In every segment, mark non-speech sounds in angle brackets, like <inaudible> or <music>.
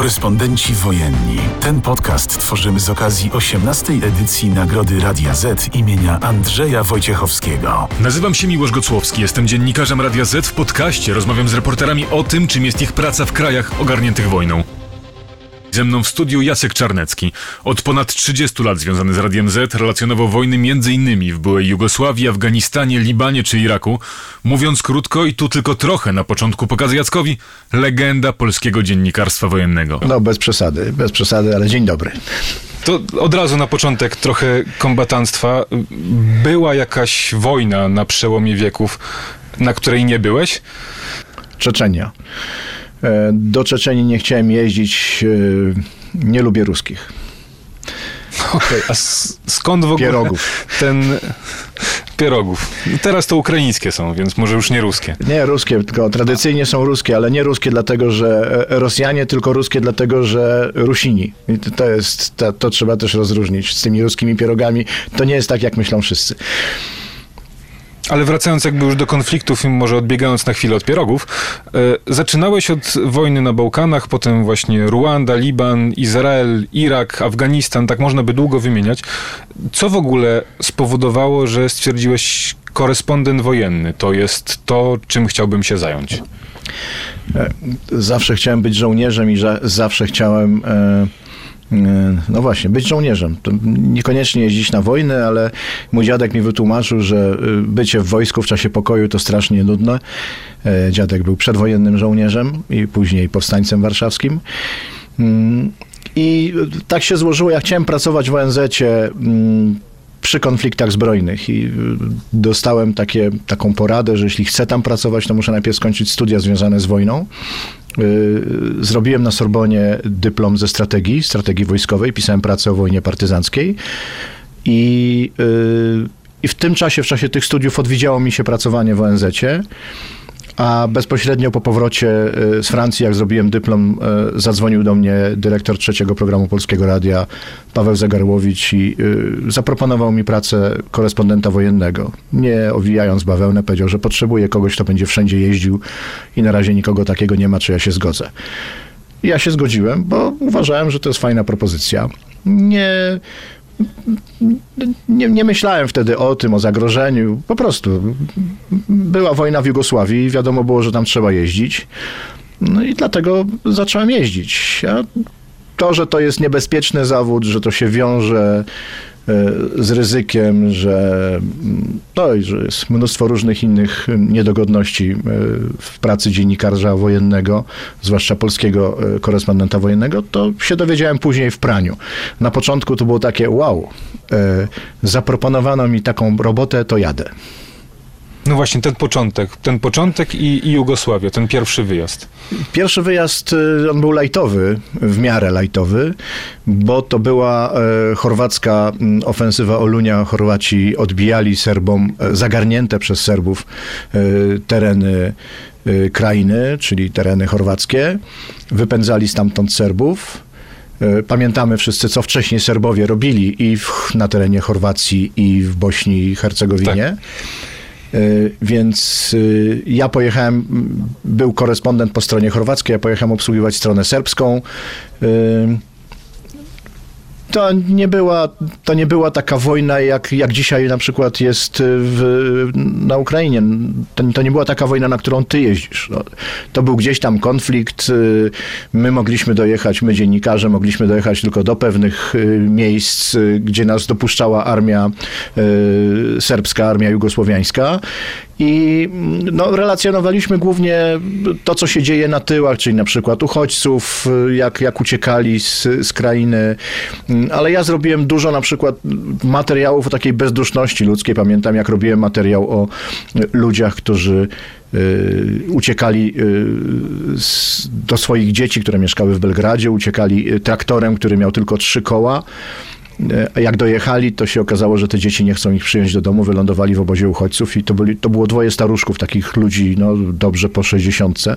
Korespondenci wojenni. Ten podcast tworzymy z okazji 18. edycji Nagrody Radia Z imienia Andrzeja Wojciechowskiego. Nazywam się Miłosz Gocłowski, jestem dziennikarzem Radia Z w podcaście. Rozmawiam z reporterami o tym, czym jest ich praca w krajach ogarniętych wojną. Ze mną w studiu Jacek Czarnecki. Od ponad 30 lat związany z Radiem Z relacjonował wojny m.in. w byłej Jugosławii, Afganistanie, Libanie czy Iraku. Mówiąc krótko i tu tylko trochę na początku pokazy Jackowi, legenda polskiego dziennikarstwa wojennego. No bez przesady, bez przesady, ale dzień dobry. To od razu na początek trochę kombatanstwa. Była jakaś wojna na przełomie wieków, na której nie byłeś? Czeczenia. E, do Czeczeni nie chciałem jeździć. E, nie lubię ruskich. Okej, okay, a skąd w ogóle Pierogów. ten... Pierogów. Teraz to ukraińskie są, więc może już nie ruskie. Nie ruskie, tylko tradycyjnie są ruskie, ale nie ruskie dlatego, że e, Rosjanie, tylko ruskie dlatego, że Rusini. I to jest, to, to trzeba też rozróżnić z tymi ruskimi pierogami. To nie jest tak, jak myślą wszyscy. Ale wracając jakby już do konfliktów może odbiegając na chwilę od pierogów, e, zaczynałeś od wojny na Bałkanach, potem właśnie Ruanda, Liban, Izrael, Irak, Afganistan, tak można by długo wymieniać. Co w ogóle spowodowało, że stwierdziłeś korespondent wojenny? To jest to, czym chciałbym się zająć. E, zawsze chciałem być żołnierzem i zawsze chciałem... E no właśnie, być żołnierzem. To niekoniecznie jeździć na wojnę, ale mój dziadek mi wytłumaczył, że y, bycie w wojsku w czasie pokoju to strasznie nudne. E, dziadek był przedwojennym żołnierzem i później powstańcem warszawskim. Mm, I tak się złożyło, ja chciałem pracować w ONZ-cie mm, przy konfliktach zbrojnych i y, dostałem takie, taką poradę, że jeśli chcę tam pracować, to muszę najpierw skończyć studia związane z wojną. Y, zrobiłem na Sorbonie dyplom ze strategii, strategii wojskowej, pisałem pracę o wojnie partyzanckiej i, y, i w tym czasie, w czasie tych studiów odwiedziało mi się pracowanie w ONZ-cie a bezpośrednio po powrocie y, z Francji, jak zrobiłem dyplom, y, zadzwonił do mnie dyrektor trzeciego programu Polskiego Radia, Paweł Zagarłowicz i y, zaproponował mi pracę korespondenta wojennego. Nie owijając bawełnę, powiedział, że potrzebuje kogoś, kto będzie wszędzie jeździł i na razie nikogo takiego nie ma, czy ja się zgodzę. Ja się zgodziłem, bo uważałem, że to jest fajna propozycja. Nie nie, nie, myślałem wtedy o tym, o zagrożeniu. Po prostu była wojna w Jugosławii wiadomo było, że tam trzeba jeździć. No i dlatego zacząłem jeździć. A to, że to jest niebezpieczny zawód, że to się wiąże z ryzykiem, że, no, że jest mnóstwo różnych innych niedogodności e, w pracy dziennikarza wojennego, zwłaszcza polskiego e, korespondenta wojennego, to się dowiedziałem później w praniu. Na początku to było takie wow, zaproponowano mi taką robotę, to jadę. No właśnie, ten początek, ten początek i, i Jugosławia, ten pierwszy wyjazd. Pierwszy wyjazd, y, on był lajtowy, w miarę lajtowy, bo to była e, chorwacka ofensywa Olunia. Chorwaci odbijali Serbom e, zagarnięte przez Serbów e, tereny e, krainy, czyli tereny chorwackie. Wypędzali stamtąd Serbów. E, pamiętamy wszyscy, co wcześniej Serbowie robili i w, na terenie Chorwacji, i w Bośni i Hercegowinie. Tak. Y, więc y, ja pojechałem, był korespondent po stronie chorwackiej, ja pojechałem obsługiwać stronę serbską. Y, to nie była, to nie była taka wojna, jak, jak dzisiaj na przykład jest w, na Ukrainie. To, to, nie była taka wojna, na którą ty jeździsz. No, to był gdzieś tam konflikt. My mogliśmy dojechać, my dziennikarze mogliśmy dojechać tylko do pewnych miejsc, gdzie nas dopuszczała armia serbska, armia jugosłowiańska i no, relacjonowaliśmy głównie to, co się dzieje na tyłach, czyli na przykład uchodźców, jak, jak uciekali z, z krainy, ale ja zrobiłem dużo na przykład materiałów o takiej bezduszności ludzkiej. Pamiętam, jak robiłem materiał o ludziach, którzy y, uciekali y, do swoich dzieci, które mieszkały w Belgradzie, uciekali traktorem, który miał tylko trzy koła E, jak dojechali, to się okazało, że te dzieci nie chcą ich przyjąć do domu, wylądowali w obozie uchodźców i to, byli, to było dwoje staruszków, takich ludzi, no dobrze po sześćdziesiątce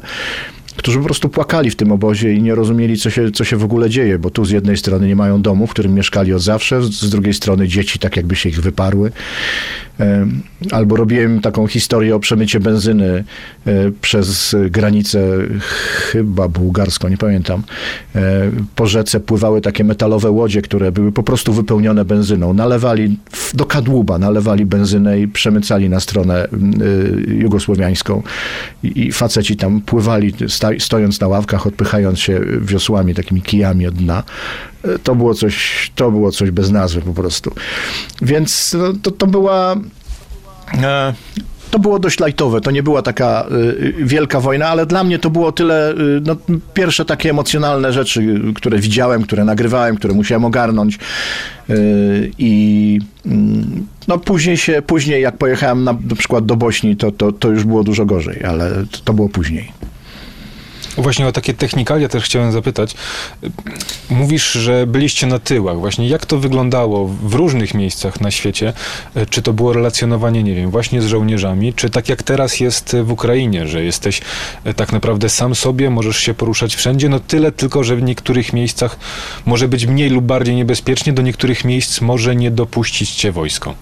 którzy po prostu płakali w tym obozie i nie rozumieli, co się, co się w ogóle dzieje, bo tu z jednej strony nie mają domu, w którym mieszkali od zawsze, z drugiej strony dzieci tak jakby się ich wyparły. albo robiłem taką historię o przemycie benzyny przez granicę chyba bułgarską, nie pamiętam. Po rzece pływały takie metalowe łodzie, które były po prostu wypełnione benzyną. Nalewali do kadłuba, nalewali benzynę i przemycali na stronę jugosłowiańską. I faceci tam pływali, stojąc na ławkach, odpychając się wiosłami, takimi kijami od dna. To było coś, to było coś bez nazwy po prostu. Więc no, to, to była e, to było dość lajtowe. To nie była taka y, wielka wojna, ale dla mnie to było tyle, y, no, pierwsze takie emocjonalne rzeczy, które widziałem, które nagrywałem, które musiałem ogarnąć. Y, I mm, no, później się, później jak pojechałem na, na przykład do Bośni, to, to, to już było dużo gorzej, ale to było później. Właśnie o takie technikalia też chciałem zapytać. Mówisz, że byliście na tyłach. Właśnie jak to wyglądało w różnych miejscach na świecie? Czy to było relacjonowanie, nie wiem, właśnie z żołnierzami, czy tak jak teraz jest w Ukrainie, że jesteś e, tak naprawdę sam sobie, możesz się poruszać wszędzie? No tyle tylko, że w niektórych miejscach może być mniej lub bardziej niebezpiecznie, do niektórych miejsc może nie dopuścić cię wojsko.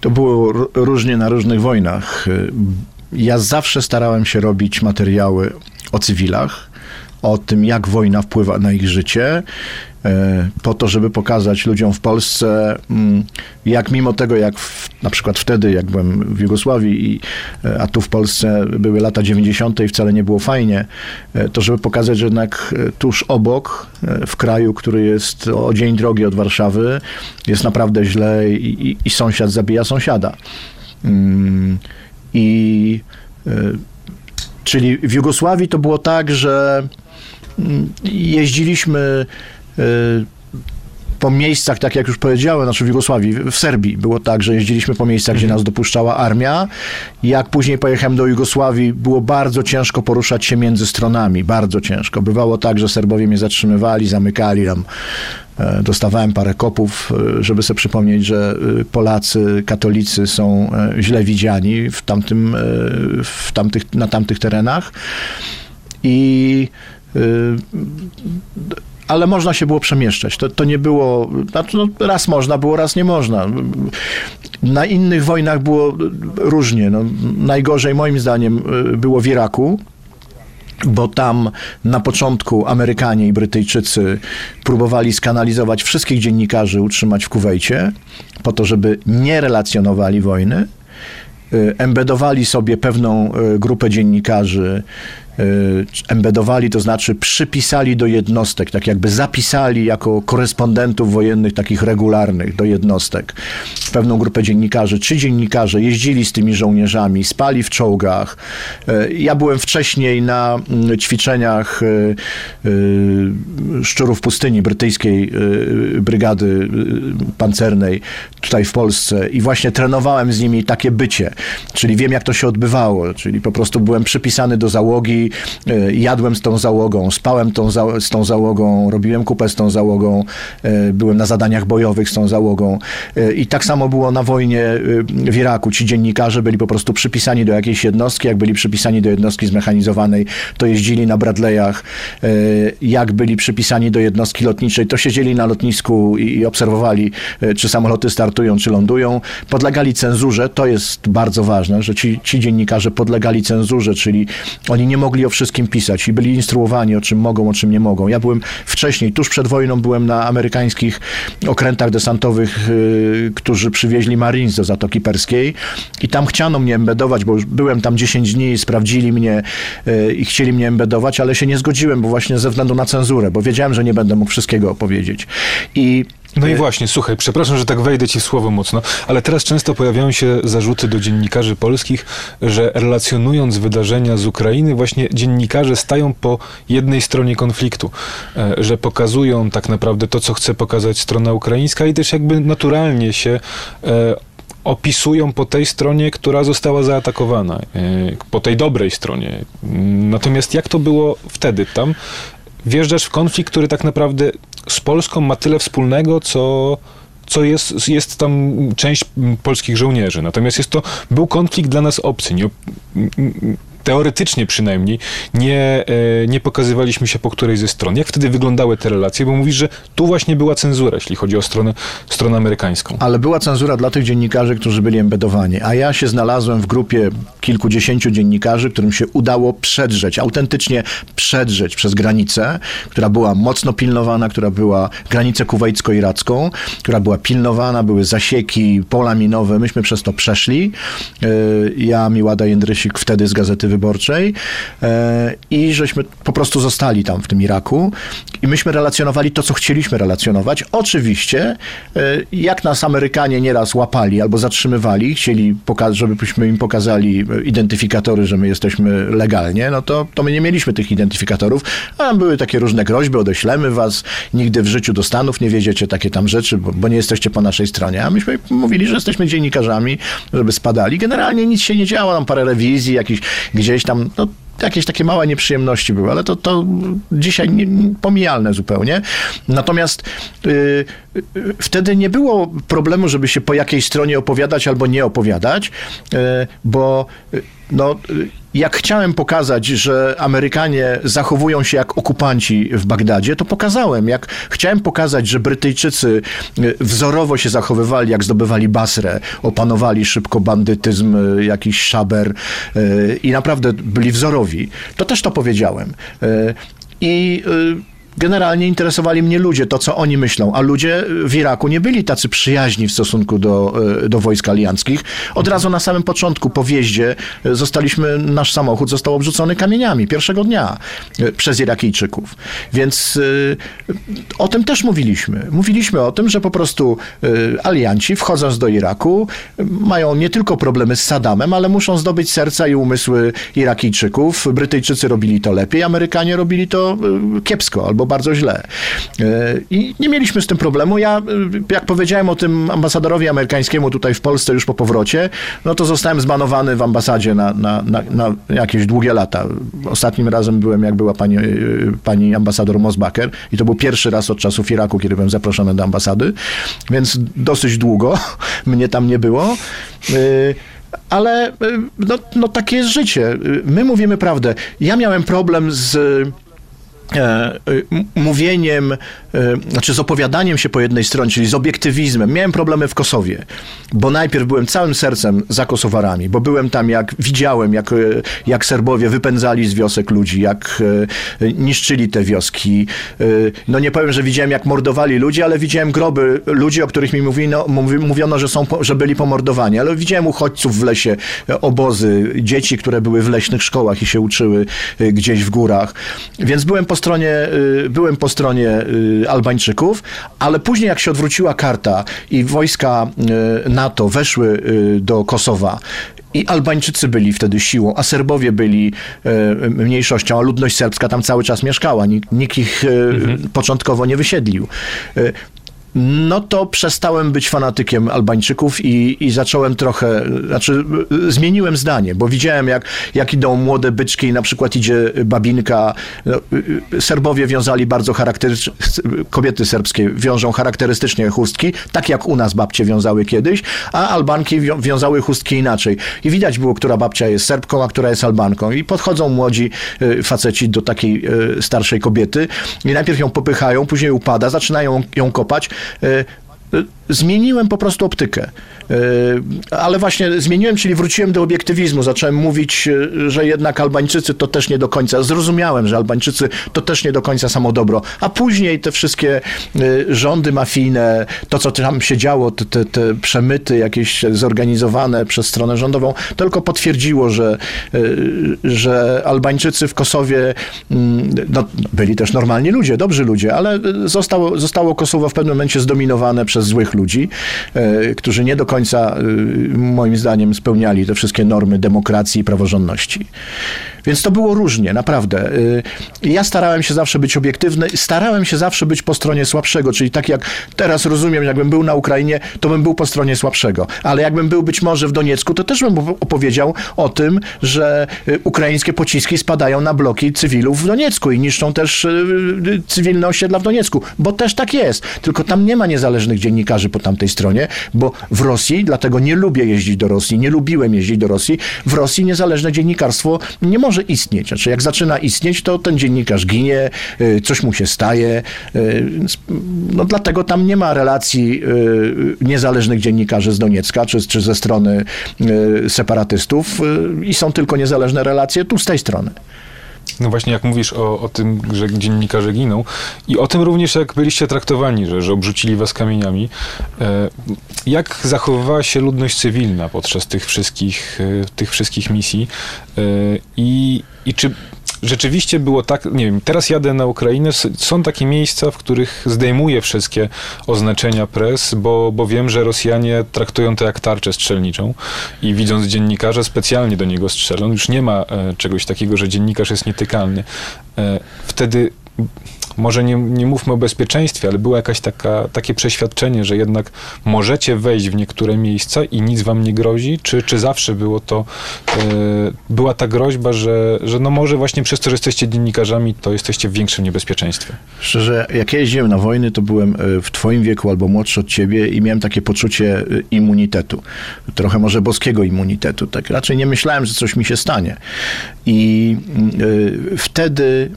To było różnie na różnych wojnach. Ja zawsze starałem się robić materiały o cywilach, o tym, jak wojna wpływa na ich życie, e, po to, żeby pokazać ludziom w Polsce, mm, jak mimo tego, jak w, na przykład wtedy, jak byłem w Jugosławii, i, e, a tu w Polsce były lata 90. i wcale nie było fajnie, e, to żeby pokazać, że jednak tuż obok, w kraju, który jest o dzień drogi od Warszawy, jest naprawdę źle i, i, i sąsiad zabija sąsiada. Mm, I Czyli w Jugosławii to było tak, że mm, jeździliśmy y, po miejscach, tak jak już powiedziałem, znaczy w Jugosławii, w Serbii było tak, że jeździliśmy po miejscach, gdzie mhm. nas dopuszczała armia. Jak później pojechałem do Jugosławii, było bardzo ciężko poruszać się między stronami, bardzo ciężko. Bywało tak, że Serbowie mnie zatrzymywali, zamykali tam. E, dostawałem parę kopów, e, żeby sobie przypomnieć, że e, Polacy, katolicy są źle widziani w tamtym, w tamtych, na tamtych terenach. I ale można się było przemieszczać. To, to nie było, no, raz można było, raz nie można. Na innych wojnach było różnie. No, najgorzej moim zdaniem było w Iraku, bo tam na początku Amerykanie i Brytyjczycy próbowali skanalizować wszystkich dziennikarzy, utrzymać w Kuwejcie, po to, żeby nie relacjonowali wojny. Embedowali sobie pewną e, grupę dziennikarzy Y, embedowali, to znaczy przypisali do jednostek, tak jakby zapisali jako korespondentów wojennych takich regularnych do jednostek pewną grupę dziennikarzy. Czy dziennikarze jeździli z tymi żołnierzami, spali w czołgach. Y, ja byłem wcześniej na mm, ćwiczeniach y, szczurów pustyni brytyjskiej brygady pancernej tutaj w Polsce i właśnie trenowałem z nimi takie bycie, czyli wiem jak to się odbywało, czyli po prostu byłem przypisany do załogi, E, jadłem z tą załogą, spałem tą za, z tą załogą, robiłem kupę z tą załogą, e, byłem na zadaniach bojowych z tą załogą. E, I tak samo było na wojnie w Iraku. Ci dziennikarze byli po prostu przypisani do jakiejś jednostki. Jak byli przypisani do jednostki zmechanizowanej, to jeździli na Bradleyach. Jak byli przypisani do jednostki lotniczej, to siedzieli na lotnisku i obserwowali, czy samoloty startują, czy lądują. Podlegali cenzurze. To jest bardzo ważne, że ci, ci dziennikarze podlegali cenzurze, czyli oni nie mogli mogli o wszystkim pisać i byli instruowani, o czym mogą, o czym nie mogą. Ja byłem wcześniej, tuż przed wojną, byłem na amerykańskich okrętach desantowych, yy, którzy przywieźli Marines do Zatoki Perskiej i tam chciano mnie embedować, bo już byłem tam 10 dni, sprawdzili mnie yy, i chcieli mnie embedować, ale się nie zgodziłem, bo właśnie ze względu na cenzurę, bo wiedziałem, że nie będę mógł wszystkiego opowiedzieć. I no i właśnie, słuchaj, przepraszam, że tak wejdę ci w słowo mocno, ale teraz często pojawiają się zarzuty do dziennikarzy polskich, że relacjonując wydarzenia z Ukrainy, właśnie dziennikarze stają po jednej stronie konfliktu, e, że pokazują tak naprawdę to, co chce pokazać strona ukraińska i też jakby naturalnie się e, opisują po tej stronie, która została zaatakowana, e, po tej dobrej stronie. Natomiast jak to było wtedy tam? Wjeżdżasz w konflikt, który tak naprawdę z Polską ma tyle wspólnego, co, co jest, jest tam część polskich żołnierzy. Natomiast jest to, był konflikt dla nas obcy. Nie, teoretycznie przynajmniej, nie, e, nie pokazywaliśmy się po której ze stron. Jak wtedy wyglądały te relacje? Bo mówisz, że tu właśnie była cenzura, jeśli chodzi o stronę, stronę amerykańską. Ale była cenzura dla tych dziennikarzy, którzy byli embedowani, a ja się znalazłem w grupie kilkudziesięciu dziennikarzy, którym się udało przedrzeć, autentycznie przedrzeć przez granicę, która była mocno pilnowana, która była granicę kuwejcko-iracką, która była pilnowana, były zasieki, pola minowe, myśmy przez to przeszli. E, ja, Miłada Jędrysik, wtedy z Gazety Wyborczej e, i żeśmy po prostu zostali tam w tym Iraku i myśmy relacjonowali to, co chcieliśmy relacjonować. Oczywiście, e, jak nas Amerykanie nieraz łapali albo zatrzymywali, chcieli, żebyśmy im pokazali identyfikatory, że my jesteśmy legalnie, no to, to my nie mieliśmy tych identyfikatorów, a były takie różne groźby, odeślemy was, nigdy w życiu do Stanów nie wiedziecie takie tam rzeczy, bo, bo nie jesteście po naszej stronie. A myśmy mówili, że jesteśmy dziennikarzami, żeby spadali. Generalnie nic się nie działo, tam parę rewizji, jakiś, gdzieś tam, no, jakieś takie małe nieprzyjemności były, ale to, to dzisiaj nie, pomijalne zupełnie. Natomiast y, y, wtedy nie było problemu, żeby się po jakiej stronie opowiadać albo nie opowiadać, y, bo y, no, jak chciałem pokazać, że Amerykanie zachowują się jak okupanci w Bagdadzie, to pokazałem. Jak chciałem pokazać, że Brytyjczycy y, wzorowo się zachowywali, jak zdobywali Basrę, opanowali szybko bandytyzm, y, jakiś szaber y, i naprawdę byli wzorowi, to też to powiedziałem. I generalnie interesowali mnie ludzie, to co oni myślą, a ludzie w Iraku nie byli tacy przyjaźni w stosunku do, e, do wojsk alianckich. Od razu na samym początku, po wjeździe, e, zostaliśmy, nasz samochód został obrzucony kamieniami pierwszego dnia e, przez Irakijczyków. Więc o tym też mówiliśmy. Mówiliśmy o tym, że po prostu alianci wchodząc do Iraku mają nie tylko problemy z Saddamem, ale muszą zdobyć serca i umysły Irakijczyków. Brytyjczycy robili to lepiej, Amerykanie robili to kiepsko albo bardzo źle. E, I nie mieliśmy z tym problemu. Ja, e, jak powiedziałem o tym ambasadorowi amerykańskiemu tutaj w Polsce już po powrocie, no to zostałem zbanowany w ambasadzie na, na, na, na jakieś długie lata. Ostatnim razem byłem, jak była pani, e, pani ambasador Mosbacher i to był pierwszy raz od czasów Iraku, kiedy byłem zaproszony do ambasady, więc dosyć długo <laughs> mnie tam nie było ale no, no takie jest życie. My mówimy prawdę. Ja miałem problem z mówieniem, e, znaczy z opowiadaniem się po jednej stronie, czyli z obiektywizmem. Miałem problemy w Kosowie, bo najpierw byłem całym sercem za Kosowarami, bo byłem tam, jak widziałem, jak, e, jak Serbowie wypędzali z wiosek ludzi, jak niszczyli te wioski. No nie powiem, że widziałem, jak mordowali ludzi, ale widziałem groby ludzi, o których mi mówino, mówiono, że, są, że byli pomordowani, ale widziałem uchodźców w lesie, obozy, dzieci, które były w leśnych szkołach i się uczyły gdzieś w górach. Więc byłem po stronie, y, byłem po stronie y, Albańczyków, ale później jak się odwróciła karta i wojska y, NATO weszły do Kosowa i Albańczycy byli wtedy siłą, a Serbowie byli mniejszością, a ludność serbska tam cały czas mieszkała. Nikt, nikt ich mhm. początkowo nie wysiedlił no to przestałem być fanatykiem Albańczyków i, i zacząłem trochę, znaczy zmieniłem zdanie, bo widziałem jak, jak idą młode byczki i na przykład idzie babinka. No, Serbowie wiązali bardzo charakterystycznie, kobiety serbskie wiążą charakterystycznie chustki, tak jak u nas babcie wiązały kiedyś, a Albanki wiązały chustki inaczej. I widać było, która babcia jest Serbką, a która jest Albanką. I podchodzą młodzi y, faceci do takiej y, starszej kobiety i najpierw ją popychają, później upada, zaczynają ją kopać, Uh, zmieniłem po prostu optykę. E, ale właśnie zmieniłem, czyli wróciłem do obiektywizmu. Zacząłem mówić, e, że jednak Albańczycy to też nie do końca. Zrozumiałem, że Albańczycy to też nie do końca samo dobro. A później te wszystkie rządy mafijne, to co tam się działo, te, te, te przemyty jakieś zorganizowane przez stronę rządową, tylko potwierdziło, że, że Albańczycy w Kosowie mm, no, byli też normalni ludzie, dobrzy ludzie, ale zostało, zostało Kosowo w pewnym momencie zdominowane przez złych ludzi, e, którzy nie do końca, e, moim zdaniem, spełniali te wszystkie normy demokracji i praworządności. Więc to było różnie, naprawdę. Y, Ja starałem się zawsze być obiektywny, starałem się zawsze być po stronie słabszego, czyli tak jak teraz rozumiem, jakbym był na Ukrainie, to bym był po stronie słabszego. Ale jakbym był być może w Doniecku, to też bym opowiedział o tym, że y, ukraińskie pociski spadają na bloki cywilów w Doniecku i niszczą też y, cywilne osiedla w Doniecku, bo też tak jest. Tylko tam nie ma niezależnych dziennikarzy po tamtej stronie, bo w Rosji, dlatego nie lubię jeździć do Rosji, nie lubiłem jeździć do Rosji, w Rosji niezależne dziennikarstwo nie może istnieć. Znaczy, jak zaczyna istnieć, to ten dziennikarz ginie, y, coś mu się staje. y, więc, No dlatego tam nie ma relacji y, niezależnych dziennikarzy z Doniecka, czy, czy ze strony separatystów i są tylko niezależne relacje tu z tej strony. No właśnie, jak mówisz o, o tym, że dziennikarze giną i o tym również, jak byliście traktowani, że, że obrzucili was kamieniami. E, jak zachowywała się ludność cywilna podczas tych wszystkich, e, tych wszystkich misji e, i, i czy rzeczywiście było tak, nie wiem, teraz jadę na Ukrainę, są takie miejsca, w których zdejmuję wszystkie oznaczenia pres, bo, bo wiem, że Rosjanie traktują to jak tarczę strzelniczą i widząc dziennikarza specjalnie do niego strzelą, już nie ma e, czegoś takiego, że dziennikarz jest nietykalny. E, wtedy może nie, nie mówmy o bezpieczeństwie, ale było jakaś taka, takie przeświadczenie, że jednak możecie wejść w niektóre miejsca i nic wam nie grozi? Czy, czy zawsze było to, e, była ta groźba, że, że no może właśnie przez to, że jesteście dziennikarzami, to jesteście w większym niebezpieczeństwie? Szczerze, jak ja jeździłem na wojny, to byłem e, w twoim wieku albo młodszy od ciebie i miałem takie poczucie e, immunitetu. Trochę może boskiego immunitetu. Tak raczej nie myślałem, że coś mi się stanie. I y, wtedy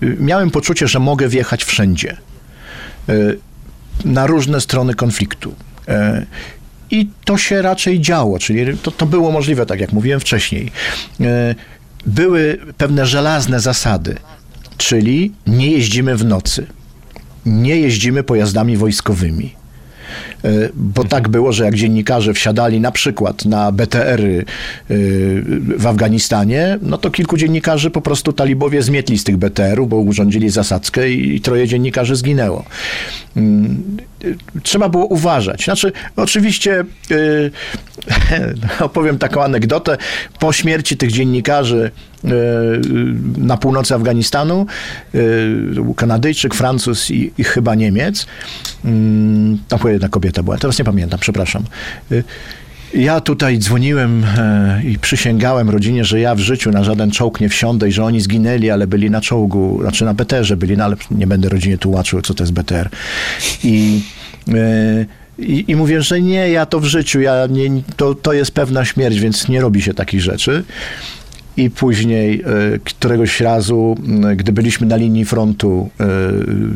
miałem poczucie, że mogę wjechać wszędzie. Y, na różne strony konfliktu. E, I to się raczej działo, czyli to, to było możliwe, tak jak mówiłem wcześniej. Były pewne żelazne zasady, czyli nie jeździmy w nocy, nie jeździmy pojazdami wojskowymi. E, Bo tak było, że jak dziennikarze wsiadali na przykład na BTR-y y, w Afganistanie, no to kilku dziennikarzy po prostu talibowie zmietli z tych BTR-ów, bo urządzili zasadzkę i troje dziennikarzy zginęło. Mm, y, Trzeba było uważać. Znaczy, oczywiście <laughs> opowiem taką anegdotę. Po śmierci tych dziennikarzy na północy Afganistanu, Kanadyjczyk, Francuz i, i chyba Niemiec, mm, tam chyba jedna kobieta była, teraz nie pamiętam, przepraszam. Y, Ja tutaj dzwoniłem e, i przysięgałem rodzinie, że ja w życiu na żaden czołg nie wsiądę i że oni zginęli, ale byli na czołgu, znaczy na BTR-ze byli, no ale nie będę rodzinie tłumaczył, co to jest BTR. I, e, i, i mówię, że nie, ja to w życiu, ja nie, to, to jest pewna śmierć, więc nie robi się takich rzeczy. I później e, któregoś razu, gdy byliśmy na linii frontu e,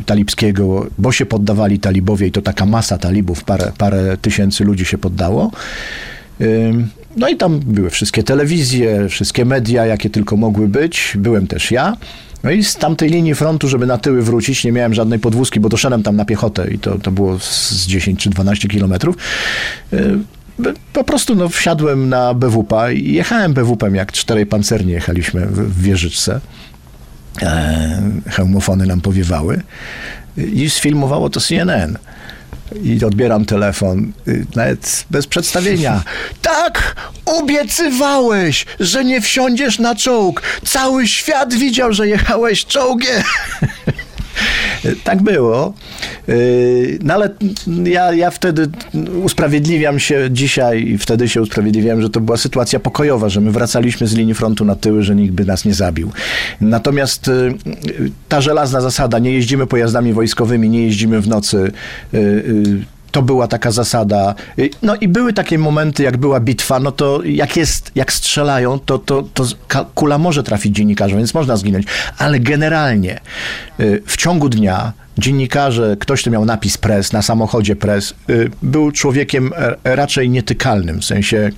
talibskiego, bo się poddawali talibowie i to taka masa talibów, parę, parę tysięcy ludzi się poddało. No i tam były wszystkie telewizje, wszystkie media, jakie tylko mogły być. Byłem też ja. No i z tamtej linii frontu, żeby na tyły wrócić, nie miałem żadnej podwózki, bo doszedłem tam na piechotę i to, to było z 10 czy 12 kilometrów. Po prostu no, wsiadłem na BWP i jechałem BWP jak czterej pancernie jechaliśmy w, w Wieżyczce. E, hełmofony nam powiewały i sfilmowało to CNN. I odbieram telefon, y, nawet bez przedstawienia. <laughs> Tak, obiecywałeś, że nie wsiądziesz na czołg. Cały świat widział, że jechałeś czołgiem. <laughs> Tak było. Yy, No ale ja, ja wtedy usprawiedliwiam się dzisiaj i wtedy się usprawiedliwiałem, że to była sytuacja pokojowa, że my wracaliśmy z linii frontu na tyły, że nikt by nas nie zabił. Natomiast yy, ta żelazna zasada, nie jeździmy pojazdami wojskowymi, nie jeździmy w nocy, yy, to była taka zasada. No i były takie momenty, jak była bitwa, no to jak jest, jak strzelają, to, to, to kula może trafić dziennikarza, więc można zginąć. Ale generalnie y, w ciągu dnia dziennikarze, ktoś, kto miał napis press, na samochodzie press, y, był człowiekiem e, raczej nietykalnym, w sensie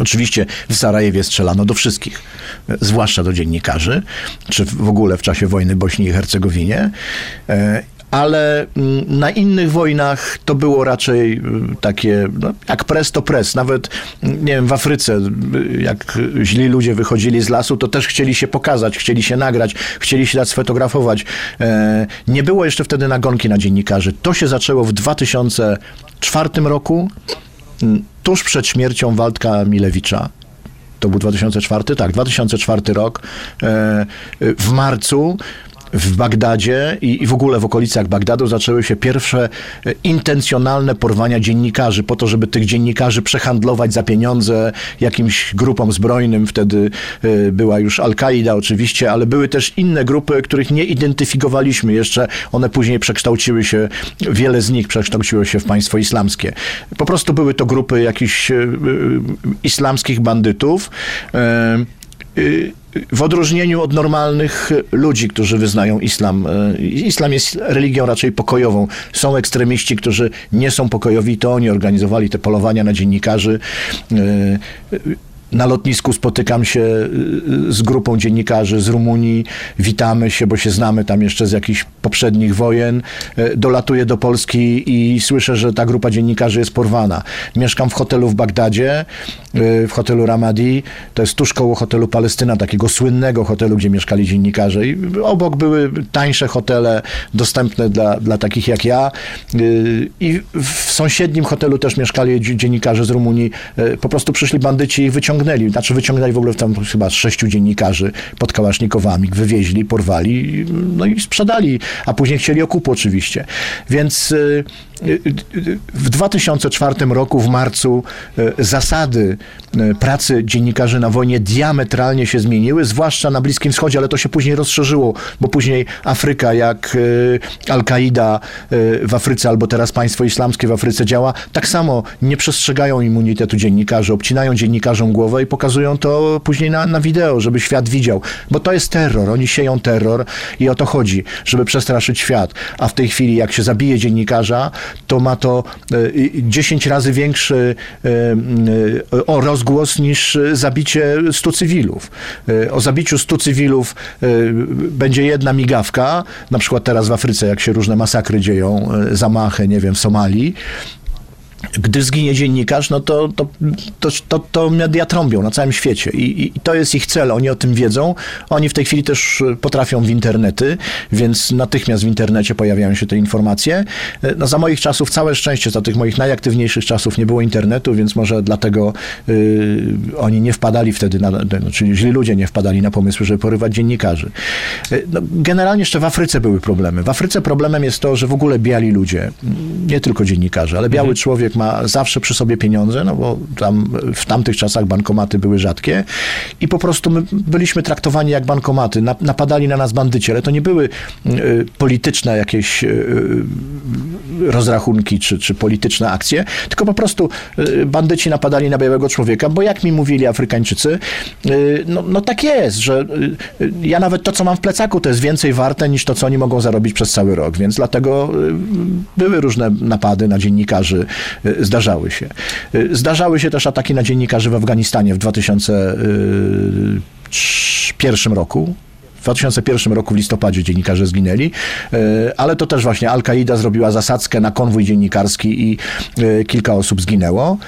Oczywiście w Sarajewie strzelano do wszystkich, e, zwłaszcza do dziennikarzy, czy w ogóle w czasie wojny Bośni i Hercegowinie. Ale mm, na innych wojnach to było raczej y, takie, no, jak pres to pres. Nawet, mm, nie wiem, w Afryce, y, jak źli ludzie wychodzili z lasu, to też chcieli się pokazać, chcieli się nagrać, chcieli się dać sfotografować. E, Nie było jeszcze wtedy nagonki na dziennikarzy. To się zaczęło w 2004 roku, mm, tuż przed śmiercią Waldka Milewicza. to był 2004, tak, 2004 rok, e, w marcu w Bagdadzie i, i, w ogóle w okolicach Bagdadu zaczęły się pierwsze e, intencjonalne porwania dziennikarzy po to, żeby tych dziennikarzy przehandlować za pieniądze jakimś grupom zbrojnym. Wtedy e, była już Al-Kaida oczywiście, ale były też inne grupy, których nie identyfikowaliśmy jeszcze. One później przekształciły się, wiele z nich przekształciło się w państwo islamskie. Po prostu były to grupy jakichś e, islamskich bandytów w odróżnieniu od normalnych ludzi, którzy wyznają islam. E, islam jest religią raczej pokojową. Są ekstremiści, którzy nie są pokojowi, to oni organizowali te polowania na dziennikarzy e, na lotnisku spotykam się y, z grupą dziennikarzy z Rumunii, witamy się, bo się znamy tam jeszcze z jakichś poprzednich wojen. Y, dolatuję do Polski i słyszę, że ta grupa dziennikarzy jest porwana. Mieszkam w hotelu w Bagdadzie, y, w hotelu Ramadi. To jest tuż koło hotelu Palestyna, takiego słynnego hotelu, gdzie mieszkali dziennikarze. I obok były tańsze hotele dostępne dla, dla takich jak ja. I w sąsiednim hotelu też mieszkali dziennikarze z Rumunii. Po prostu przyszli bandyci i wyciągnęli wyciągnęli, znaczy wyciągnęli w ogóle tam chyba sześciu dziennikarzy pod kałasznikowami, wywieźli, porwali, no i sprzedali, a później chcieli okupu oczywiście. Więc y, w 2004 roku, w marcu, e, zasady e, pracy dziennikarzy na wojnie diametralnie się zmieniły, zwłaszcza na Bliskim Wschodzie, ale to się później rozszerzyło, bo później Afryka, jak e, Al-Kaida w Afryce, albo teraz państwo islamskie w Afryce działa, tak samo nie przestrzegają immunitetu dziennikarzy, obcinają dziennikarzom głowę i pokazują to później na, na wideo, żeby świat widział, bo to jest terror, oni sieją terror i o to chodzi, żeby przestraszyć świat, a w tej chwili jak się zabije dziennikarza, to ma to 10 e, razy większy e, e, o rozgłos niż zabicie 100 cywilów. O zabiciu 100 cywilów będzie jedna migawka, na przykład teraz w Afryce, jak się różne masakry dzieją, zamachy, nie wiem, w Somalii, gdy zginie dziennikarz, no to, to, to, to, to media trąbią na całym świecie I, I, to jest ich cel, oni o tym wiedzą. Oni w tej chwili też potrafią w internety, więc natychmiast w internecie pojawiają się te informacje. No, za moich czasów, całe szczęście, za tych moich najaktywniejszych czasów nie było internetu, więc może dlatego y, oni nie wpadali wtedy, na, no, czyli źli ludzie nie wpadali na pomysły, żeby porywać dziennikarzy. No, generalnie jeszcze w Afryce były problemy. W Afryce problemem jest to, że w ogóle biali ludzie, nie tylko dziennikarze, ale biały mhm. człowiek człowiek ma zawsze przy sobie pieniądze, no bo tam w tamtych czasach bankomaty były rzadkie i po prostu my byliśmy traktowani jak bankomaty. Napadali na nas bandyci, ale to nie były y, polityczne jakieś y, rozrachunki czy, czy polityczne akcje, tylko po prostu y, bandyci napadali na białego człowieka, bo jak mi mówili Afrykańczycy, no, no tak jest, że ja nawet to, co mam w plecaku, to jest więcej warte niż to, co oni mogą zarobić przez cały rok, więc dlatego były różne napady na dziennikarzy, Y, zdarzały się. Y, zdarzały się też ataki na dziennikarzy w Afganistanie w 2001 roku. W 2001 roku w listopadzie dziennikarze zginęli, y, ale to też właśnie Al-Kaida zrobiła zasadzkę na konwój dziennikarski i kilka osób zginęło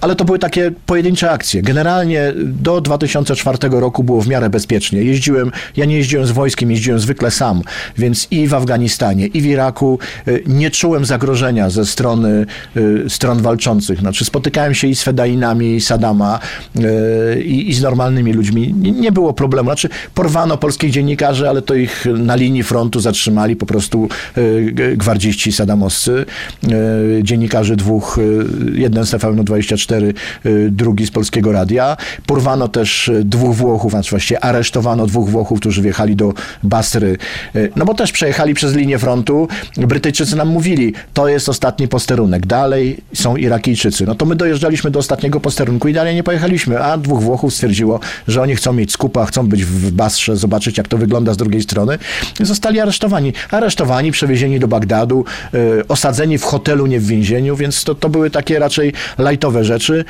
ale to były takie pojedyncze akcje. Generalnie do 2004 roku było w miarę bezpiecznie. Jeździłem, ja nie jeździłem z wojskiem, jeździłem zwykle sam, więc i w Afganistanie, i w Iraku y, nie czułem zagrożenia ze strony y, stron walczących. Znaczy spotykałem się i z Fedainami Sadama y, i, i z normalnymi ludźmi. Nie było problemu. Znaczy porwano polskich dziennikarzy, ale to ich na linii frontu zatrzymali po prostu gwardziści sadamowscy, dziennikarzy dwóch, jeden z FM24, Y, drugi z Polskiego Radia. Porwano też y, dwóch Włochów, a właściwie aresztowano dwóch Włochów, którzy wjechali do Basry, y, no bo też przejechali przez linię frontu. Brytyjczycy nam mówili, to jest ostatni posterunek, dalej są Irakijczycy. No to my dojeżdżaliśmy do ostatniego posterunku i dalej nie pojechaliśmy, a dwóch Włochów stwierdziło, że oni chcą mieć skupa, chcą być w Basrze, zobaczyć jak to wygląda z drugiej strony. Zostali aresztowani. Aresztowani, przewiezieni do Bagdadu, osadzeni w hotelu, nie w więzieniu, więc to, to były takie raczej lajtowe rzeczy rzeczy.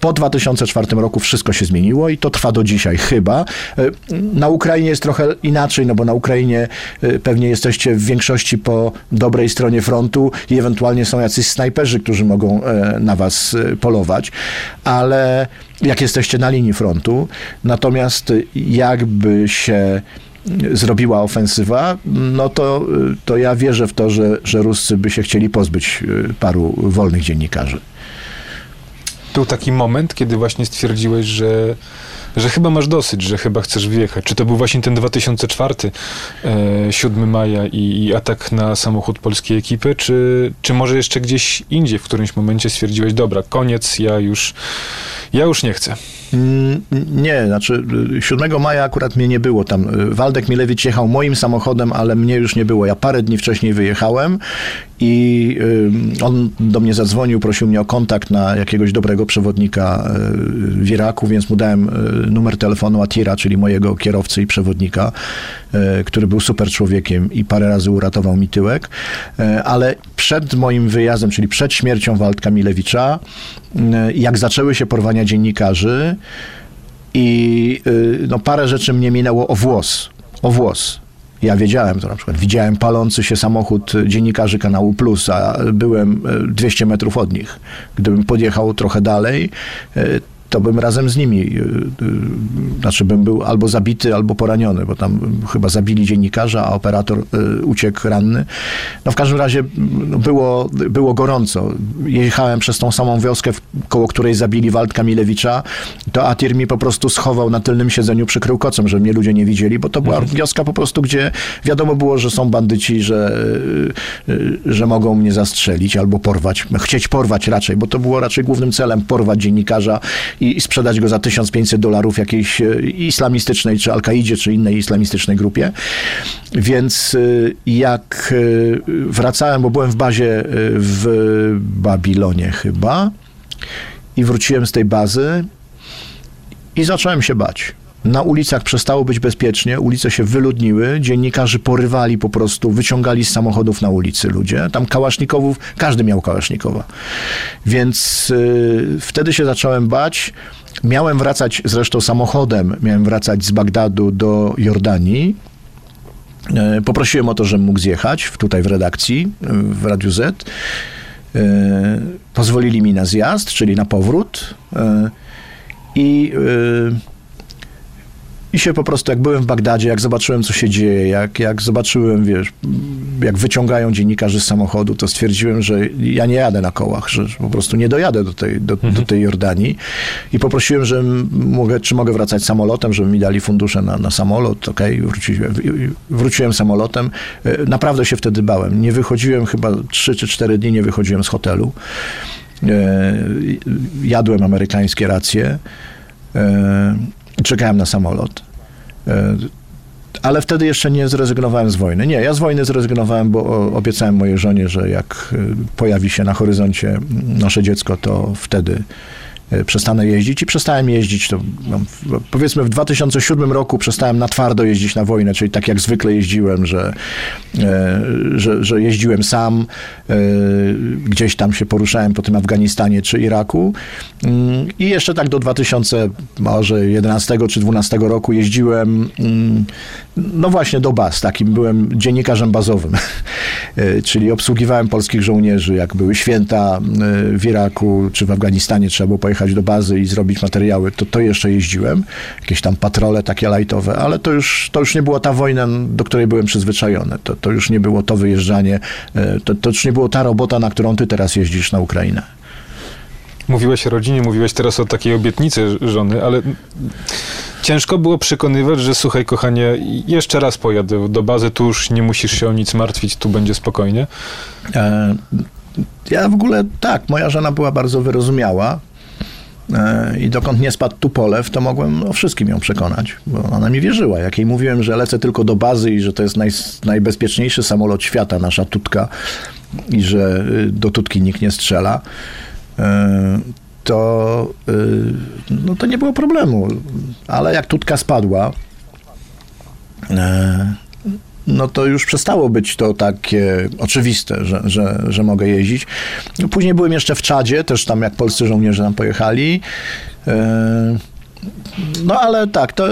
Po 2004 roku wszystko się zmieniło i to trwa do dzisiaj chyba. E, na Ukrainie jest trochę inaczej, no bo na Ukrainie e, pewnie jesteście w większości po dobrej stronie frontu i ewentualnie są jacyś snajperzy, którzy mogą e, na was polować, ale jak jesteście na linii frontu, natomiast jakby się zrobiła ofensywa, no to, to ja wierzę w to, że, że Ruscy by się chcieli pozbyć paru wolnych dziennikarzy. Był taki moment, kiedy właśnie stwierdziłeś, że że chyba masz dosyć, że chyba chcesz wyjechać. Czy to był właśnie ten 2004, e, 7 maja i, i, atak na samochód polskiej ekipy, czy, czy może jeszcze gdzieś indziej w którymś momencie stwierdziłeś, dobra, koniec, ja już, ja już nie chcę. Mm, nie, znaczy 7 maja akurat mnie nie było tam. Waldek Milewicz jechał moim samochodem, ale mnie już nie było. Ja parę dni wcześniej wyjechałem i on do mnie zadzwonił, prosił mnie o kontakt na jakiegoś dobrego przewodnika y, w Iraku, więc mu dałem y, numer telefonu Atira, czyli mojego kierowcy i przewodnika, y, który był super człowiekiem i parę razy uratował mi tyłek. Ale przed moim wyjazdem, czyli przed śmiercią Waldka Milewicza, jak zaczęły się porwania dziennikarzy i no, parę rzeczy mnie minęło o włos. O włos. Ja wiedziałem to na przykład. Widziałem palący się samochód dziennikarzy kanału Plus, a byłem 200 metrów od nich. Gdybym podjechał trochę dalej, to bym razem z nimi, y, y, znaczy bym był albo zabity, albo poraniony, bo tam chyba zabili dziennikarza, a operator y, uciekł ranny. No w każdym razie no, było, było gorąco. Jechałem przez tą samą wioskę, koło której zabili Waldka Milewicza, to Atir mi po prostu schował na tylnym siedzeniu, przykrył kocem, żeby mnie ludzie nie widzieli, bo to była mhm. wioska po prostu, gdzie wiadomo było, że są bandyci, że, że mogą mnie zastrzelić albo porwać, chcieć porwać raczej, bo to było raczej głównym celem, porwać dziennikarza i, sprzedać go za 1500 dolarów jakiejś e, islamistycznej, czy Al-Kaidzie, czy innej islamistycznej grupie. Więc e, jak e, wracałem, bo byłem w bazie w Babilonie chyba i wróciłem z tej bazy i zacząłem się bać. Na ulicach przestało być bezpiecznie, ulice się wyludniły, dziennikarzy porywali po prostu, wyciągali z samochodów na ulicy ludzie. Tam kałasznikowów, każdy miał kałasznikowa. Więc y, wtedy się zacząłem bać. Miałem wracać zresztą samochodem, miałem wracać z Bagdadu do Jordanii. Y, poprosiłem o to, żebym mógł zjechać tutaj w redakcji, w Radiu Z. Y, pozwolili mi na zjazd, czyli na powrót. I i się po prostu, jak byłem w Bagdadzie, jak zobaczyłem, co się dzieje, jak, jak zobaczyłem, wiesz, jak wyciągają dziennikarzy z samochodu, to stwierdziłem, że ja nie jadę na kołach, że po prostu nie dojadę do tej, do, mhm. do tej Jordanii. I poprosiłem, że mogę, czy mogę wracać samolotem, żeby mi dali fundusze na, na samolot. Okej, okay, wróciłem, wróciłem samolotem. E, naprawdę się wtedy bałem. Nie wychodziłem chyba 3 czy 4 dni, nie wychodziłem z hotelu. E, jadłem amerykańskie racje. Czekałem na samolot. E, ale wtedy jeszcze nie zrezygnowałem z wojny. Nie, ja z wojny zrezygnowałem, bo obiecałem mojej żonie, że jak e, pojawi się na horyzoncie nasze dziecko, to wtedy przestanę jeździć i przestałem jeździć. To, no, powiedzmy w 2007 roku przestałem na twardo jeździć na wojnę, czyli tak jak zwykle jeździłem, że, e, że, że jeździłem sam, e, gdzieś tam się poruszałem po tym Afganistanie czy Iraku mm, i jeszcze tak do 2011 czy 2012 roku jeździłem mm, no właśnie do baz, takim byłem dziennikarzem bazowym, <laughs> czyli obsługiwałem polskich żołnierzy, jak były święta w Iraku czy w Afganistanie, trzeba było pojechać pojechać do bazy i zrobić materiały, to to jeszcze jeździłem. Jakieś tam patrole takie lajtowe, ale to już, to już nie była ta wojna, do której byłem przyzwyczajony. To, to już nie było to wyjeżdżanie, e, to, to już nie było ta robota, na którą ty teraz jeździsz na Ukrainę. Mówiłeś o rodzinie, mówiłeś teraz o takiej obietnicy żony, ale ciężko było przekonywać, że słuchaj, kochanie, jeszcze raz pojadę do bazy, tu już nie musisz się o nic martwić, tu będzie spokojnie. E, ja w ogóle tak, moja żona była bardzo wyrozumiała. E, i dokąd nie spadł Tupolew, to mogłem o wszystkim ją przekonać, bo ona mi wierzyła. Jak jej mówiłem, że lecę tylko do bazy i że to jest naj, najbezpieczniejszy samolot świata, nasza Tutka i że y, do Tutki nikt nie strzela, e, to, y, no to nie było problemu. Ale jak Tutka spadła, e, no to już przestało być to takie oczywiste, że, że, że mogę jeździć. Później byłem jeszcze w Czadzie, też tam jak polscy żołnierze tam pojechali. E, no ale tak, to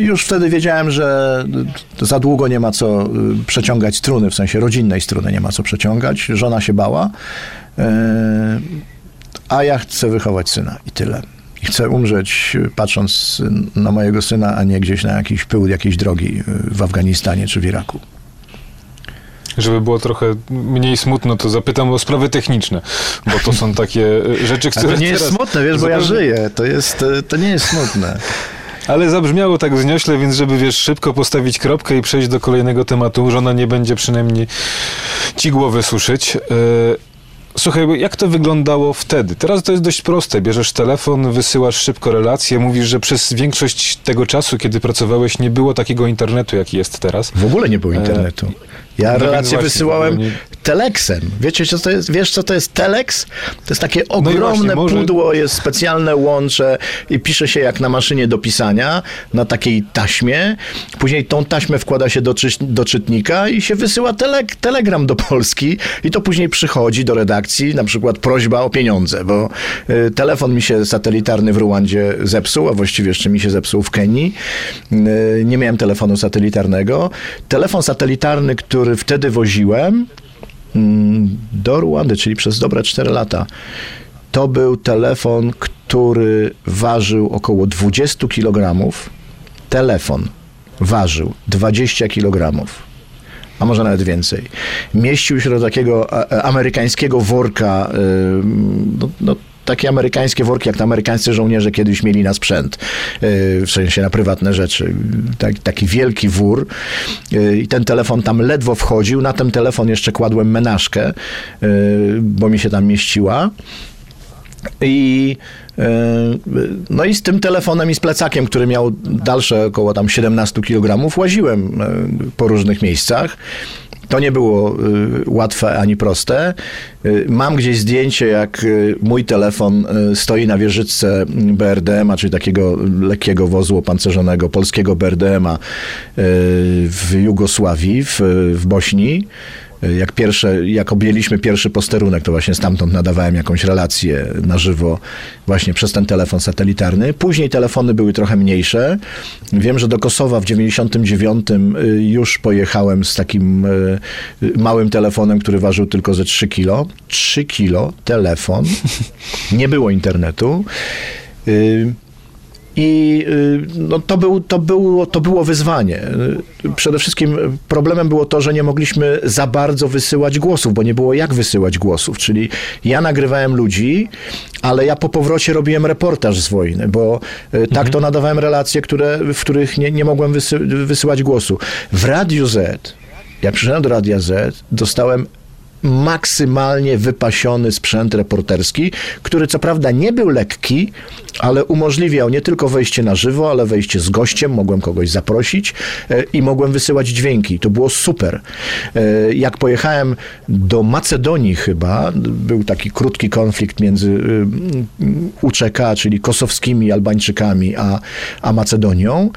już wtedy wiedziałem, że za długo nie ma co y, przeciągać struny, w sensie rodzinnej struny nie ma co przeciągać. Żona się bała, e, a ja chcę wychować syna i tyle i chcę umrzeć patrząc na mojego syna, a nie gdzieś na jakiś pył jakiejś drogi w Afganistanie czy w Iraku. Żeby było trochę mniej smutno, to zapytam o sprawy techniczne, bo to są takie e, rzeczy, które. To nie jest smutne, wiesz, bo ja żyję. To, jest, e, to nie jest smutne. Ale zabrzmiało tak zniośle, więc żeby wiesz, szybko postawić kropkę i przejść do kolejnego tematu, żona nie będzie przynajmniej ci głowy suszyć. Yy, Słuchaj, jak to wyglądało wtedy? Teraz to jest dość proste. Bierzesz telefon, wysyłasz szybko relacje, mówisz, że przez większość tego czasu, kiedy pracowałeś, nie było takiego internetu, jaki jest teraz. W ogóle nie było e, internetu. Ja no relacje wysyłałem nie... telexem. Wiecie, co to jest? Wiesz, co to jest telex? To jest takie no ogromne no właśnie, pudło, może... jest specjalne łącze i pisze się jak na maszynie do pisania, na takiej taśmie. Później tą taśmę wkłada się do, czy... do czytnika i się wysyła tele... telegram do Polski i to później przychodzi do redakcji, na przykład prośba o pieniądze, bo y, telefon mi się satelitarny w Ruandzie zepsuł, a właściwie jeszcze mi się zepsuł w Kenii. Y, nie miałem telefonu satelitarnego. Telefon satelitarny, który wtedy woziłem do Ruandy, czyli przez dobre 4 lata, to był telefon, który ważył około 20 kg. Telefon ważył 20 kg a może nawet więcej. Mieścił się do takiego amerykańskiego worka, no, no, takie amerykańskie worki, jak to amerykańscy żołnierze kiedyś mieli na sprzęt, e, w sensie na prywatne rzeczy. Tak, taki wielki wór e, i ten telefon tam ledwo wchodził. Na ten telefon jeszcze kładłem menażkę, e, bo mi się tam mieściła. I no i z tym telefonem i z plecakiem, który miał dalsze około tam 17 kg, łaziłem po różnych miejscach. To nie było y, łatwe ani proste. Y, mam gdzieś zdjęcie, jak y, mój telefon stoi na wieżyczce BRDM-a, czyli takiego lekkiego wozu opancerzonego, polskiego BRDM-a w Jugosławii, w, w Bośni jak pierwsze, jak objęliśmy pierwszy posterunek, to właśnie stamtąd nadawałem jakąś relację na żywo właśnie przez ten telefon satelitarny. Później telefony były trochę mniejsze. Wiem, że do Kosowa w 99 y, już pojechałem z takim y, małym telefonem, który ważył tylko ze 3 kilo. 3 kilo telefon. Nie było internetu. Y, i y, no, to, był, to, było, to było wyzwanie. Przede wszystkim problemem było to, że nie mogliśmy za bardzo wysyłać głosów, bo nie było jak wysyłać głosów. Czyli ja nagrywałem ludzi, ale ja po powrocie robiłem reportaż z wojny, bo y, tak mhm. to nadawałem relacje, które, w których nie, nie mogłem wysy, wysyłać głosu. W Radiu Z, jak przyszedłem do Radia Z, dostałem maksymalnie wypasiony sprzęt reporterski, który co prawda nie był lekki, ale umożliwiał nie tylko wejście na żywo, ale wejście z gościem, mogłem kogoś zaprosić e, i mogłem wysyłać dźwięki. To było super. E, jak pojechałem do Macedonii chyba, był taki krótki konflikt między e, UCK, czyli kosowskimi Albańczykami, a, a Macedonią,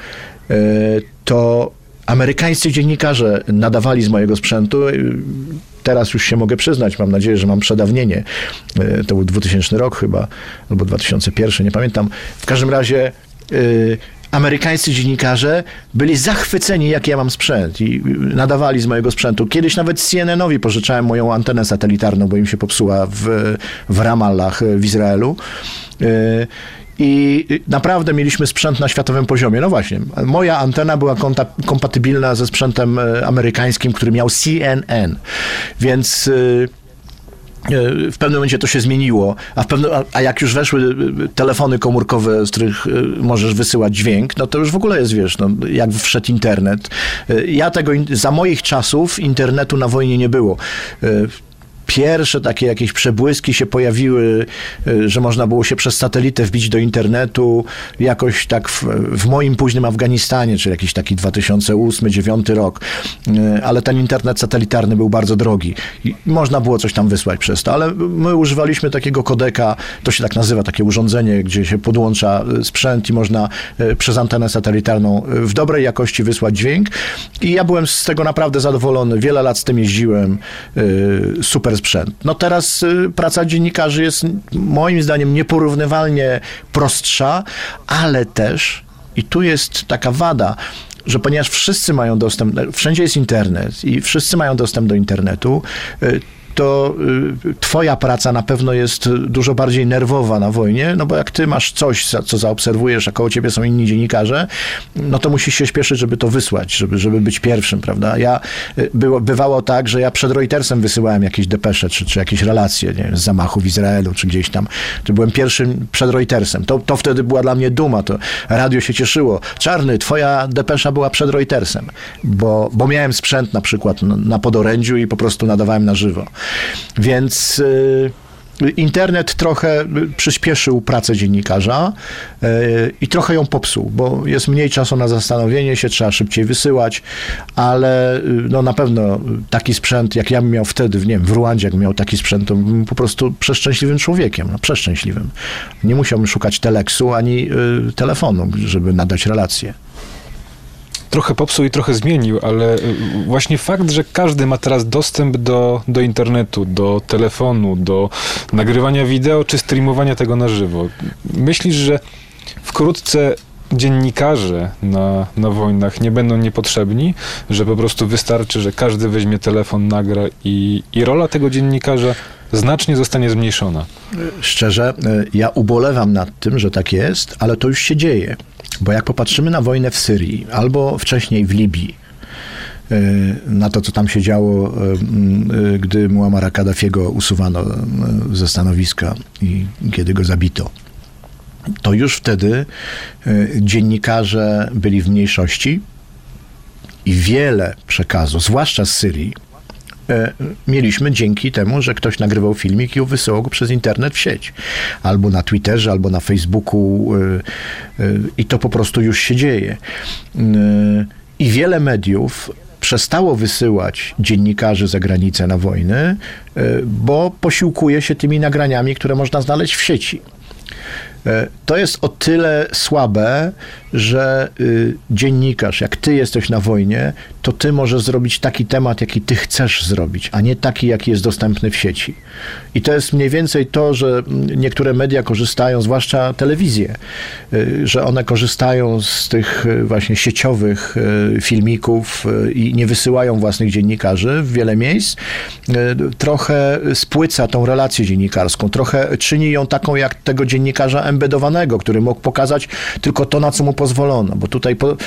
to amerykańscy dziennikarze nadawali z mojego sprzętu teraz już się mogę przyznać, mam nadzieję, że mam przedawnienie. E, to był 2000 rok chyba, albo 2001, nie pamiętam. W każdym razie yy, amerykańscy dziennikarze byli zachwyceni, jaki ja mam sprzęt i nadawali z mojego sprzętu. Kiedyś nawet CNN-owi pożyczałem moją antenę satelitarną, bo im się popsuła w, w Ramallah w Izraelu. I naprawdę mieliśmy sprzęt na światowym poziomie. No właśnie, moja antena była kompatybilna ze sprzętem e, amerykańskim, który miał CNN, więc e, e, w pewnym momencie to się zmieniło, a, w pewnym, a jak już weszły telefony komórkowe, z których możesz wysyłać dźwięk, no to już w ogóle jest, wiesz, no, jak wszedł internet. Ja tego, za moich czasów internetu na wojnie nie było pierwsze takie jakieś przebłyski się pojawiły, y, że można było się przez satelitę wbić do internetu, jakoś tak w, w moim późnym Afganistanie, czyli jakiś taki 2008-2009 rok, y, ale ten internet satelitarny był bardzo drogi. I można było coś tam wysłać przez to, ale my używaliśmy takiego kodeka, to się tak nazywa, takie urządzenie, gdzie się podłącza y, sprzęt i można przez antenę satelitarną w dobrej jakości wysłać dźwięk. I ja byłem z tego naprawdę zadowolony, wiele lat z tym jeździłem, super sprzęt. No teraz y, praca dziennikarzy jest moim zdaniem nieporównywalnie prostsza, ale też, i tu jest taka wada, że ponieważ wszyscy mają dostęp, wszędzie jest internet i wszyscy mają dostęp do internetu, y, to y, twoja praca na pewno jest dużo bardziej nerwowa na wojnie, no bo jak ty masz coś, co zaobserwujesz, a koło ciebie są inni dziennikarze, no to musisz się śpieszyć, żeby to wysłać, żeby, żeby być pierwszym, prawda? Ja, y, było, bywało tak, że ja przed Reutersem wysyłałem jakieś depesze, czy, czy jakieś relacje, nie wiem, z zamachów w Izraelu, czy gdzieś tam. To byłem pierwszym przed Reutersem. To, to wtedy była dla mnie duma, to radio się cieszyło. Czarny, twoja depesza była przed Reutersem, bo, bo miałem sprzęt na przykład na, na podorędziu i po prostu nadawałem na żywo. Więc... Yy, Internet trochę przyspieszył pracę dziennikarza e, i trochę ją popsuł, bo jest mniej czasu na zastanowienie się, trzeba szybciej wysyłać, ale y, no na pewno taki sprzęt, jak ja bym miał wtedy, nie wiem, w Ruandzie, jak miał taki sprzęt, to bym po prostu przeszczęśliwym człowiekiem, no przeszczęśliwym. Nie musiałbym szukać teleksu ani y, telefonu, żeby nadać relację trochę popsuł i trochę zmienił, ale y, właśnie fakt, że każdy ma teraz dostęp do, do internetu, do telefonu, do nagrywania wideo czy streamowania tego na żywo. Myślisz, że wkrótce dziennikarze na, na wojnach nie będą niepotrzebni, że po prostu wystarczy, że każdy weźmie telefon, nagra i, i rola tego dziennikarza znacznie zostanie zmniejszona. Szczerze, y, ja ubolewam nad tym, że tak jest, ale to już się dzieje. Bo jak popatrzymy na wojnę w Syrii albo wcześniej w Libii, e, na to, co tam się działo, e, e, gdy Muammara Kaddafiego usuwano ze stanowiska i kiedy go zabito. To już wtedy dziennikarze byli w mniejszości i wiele przekazów, zwłaszcza z Syrii, mieliśmy dzięki temu, że ktoś nagrywał filmik i wysyłał go przez internet w sieć. Albo na Twitterze, albo na Facebooku e, e, i to po prostu już się dzieje. I wiele mediów przestało wysyłać dziennikarzy za granicę na wojnę, bo posiłkuje się tymi nagraniami, które można znaleźć w sieci. To jest o tyle słabe, że y, dziennikarz, jak ty jesteś na wojnie, to ty możesz zrobić taki temat, jaki ty chcesz zrobić, a nie taki, jaki jest dostępny w sieci. I to jest mniej więcej to, że niektóre media korzystają, zwłaszcza telewizje, y, że one korzystają z tych y, właśnie sieciowych filmików i nie wysyłają własnych dziennikarzy w wiele miejsc. Trochę spłyca tą relację dziennikarską, trochę czyni ją taką jak tego dziennikarza embedowanego, który mógł pokazać tylko to, na co mu pozwolono, bo tutaj po,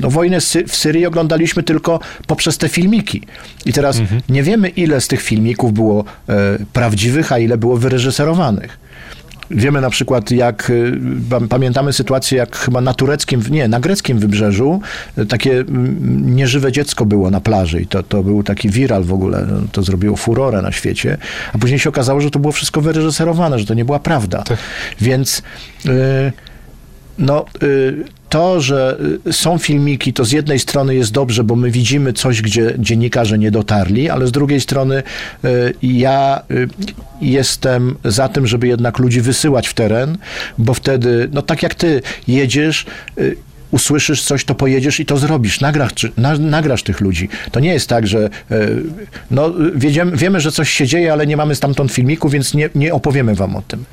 no, wojnę w Syrii oglądaliśmy tylko poprzez te filmiki. I teraz mhm. nie wiemy, ile z tych filmików było e, prawdziwych, a ile było wyreżyserowanych. Wiemy na przykład, jak e, pamiętamy sytuację, jak chyba na tureckim, nie, na greckim wybrzeżu e, takie nieżywe dziecko było na plaży i to, to był taki viral w ogóle, no, to zrobiło furorę na świecie, a później się okazało, że to było wszystko wyreżyserowane, że to nie była prawda. Tak. Więc... Y no, y, to, że y, są filmiki, to z jednej strony jest dobrze, bo my widzimy coś, gdzie dziennikarze nie dotarli, ale z drugiej strony y, ja jestem za tym, żeby jednak ludzi wysyłać w teren, bo wtedy, no tak jak ty jedziesz, usłyszysz coś, to pojedziesz i to zrobisz, nagrasz, na, nagrasz tych ludzi. To nie jest tak, że no, wiemy, że coś się dzieje, ale nie mamy stamtąd filmiku, więc nie, nie opowiemy wam o tym.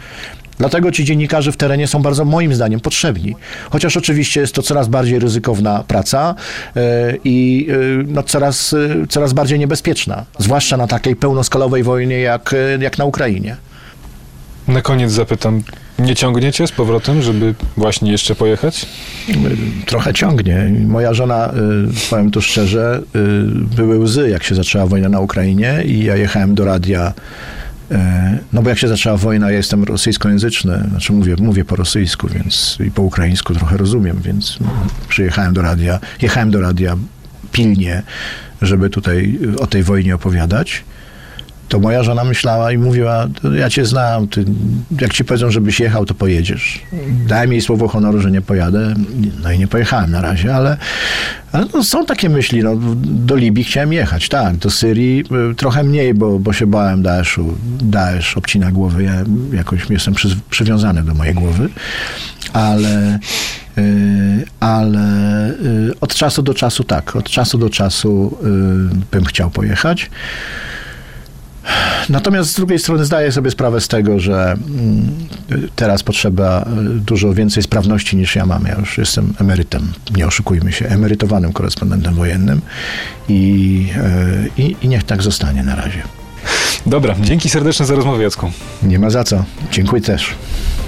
Dlatego ci dziennikarze w terenie są bardzo, moim zdaniem, potrzebni. Chociaż oczywiście jest to coraz bardziej ryzykowna praca yy, i yy, no, coraz, yy, coraz bardziej niebezpieczna, zwłaszcza na takiej pełnoskalowej wojnie jak, jak na Ukrainie. Na koniec zapytam, nie ciągniecie z powrotem, żeby właśnie jeszcze pojechać? Trochę ciągnie. Moja żona, powiem tu szczerze, były łzy, jak się zaczęła wojna na Ukrainie i ja jechałem do radia E, no bo jak się zaczęła wojna, ja jestem rosyjskojęzyczny, znaczy mówię, mówię po rosyjsku, więc i po ukraińsku trochę rozumiem, więc przyjechałem do radia, jechałem do radia pilnie, żeby tutaj o tej wojnie opowiadać to moja żona myślała i mówiła, ja cię znam, ty, jak ci powiedzą, żebyś jechał, to pojedziesz. Dałem jej słowo honoru, że nie pojadę, no i nie pojechałem na razie, ale, ale no, są takie myśli, no, do Libii chciałem jechać, tak, do Syrii y, trochę mniej, bo, bo się bałem Daeszu, Daesh obcina głowy, ja jakoś jestem przy, przywiązany do mojej głowy, ale y, ale y, od czasu do czasu tak, od czasu do czasu bym chciał pojechać. Natomiast z drugiej strony zdaję sobie sprawę z tego, że mm, teraz potrzeba e, dużo więcej sprawności niż ja mam. Ja już jestem emerytem, nie oszukujmy się, emerytowanym korespondentem wojennym i, e, i, i niech tak zostanie na razie. Dobra, dzięki serdeczne za rozmowę, Jacku. Nie ma za co. Dziękuję też.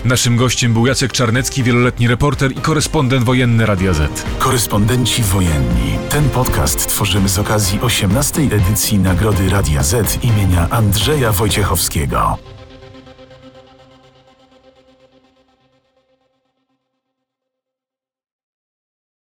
Naszym gościem był Jacek Czarnecki, wieloletni reporter i korespondent wojenny Radia Z. Korespondenci wojenni. Ten podcast tworzymy z okazji 18. edycji Nagrody Radia Z imienia Andrzeja Wojciechowskiego.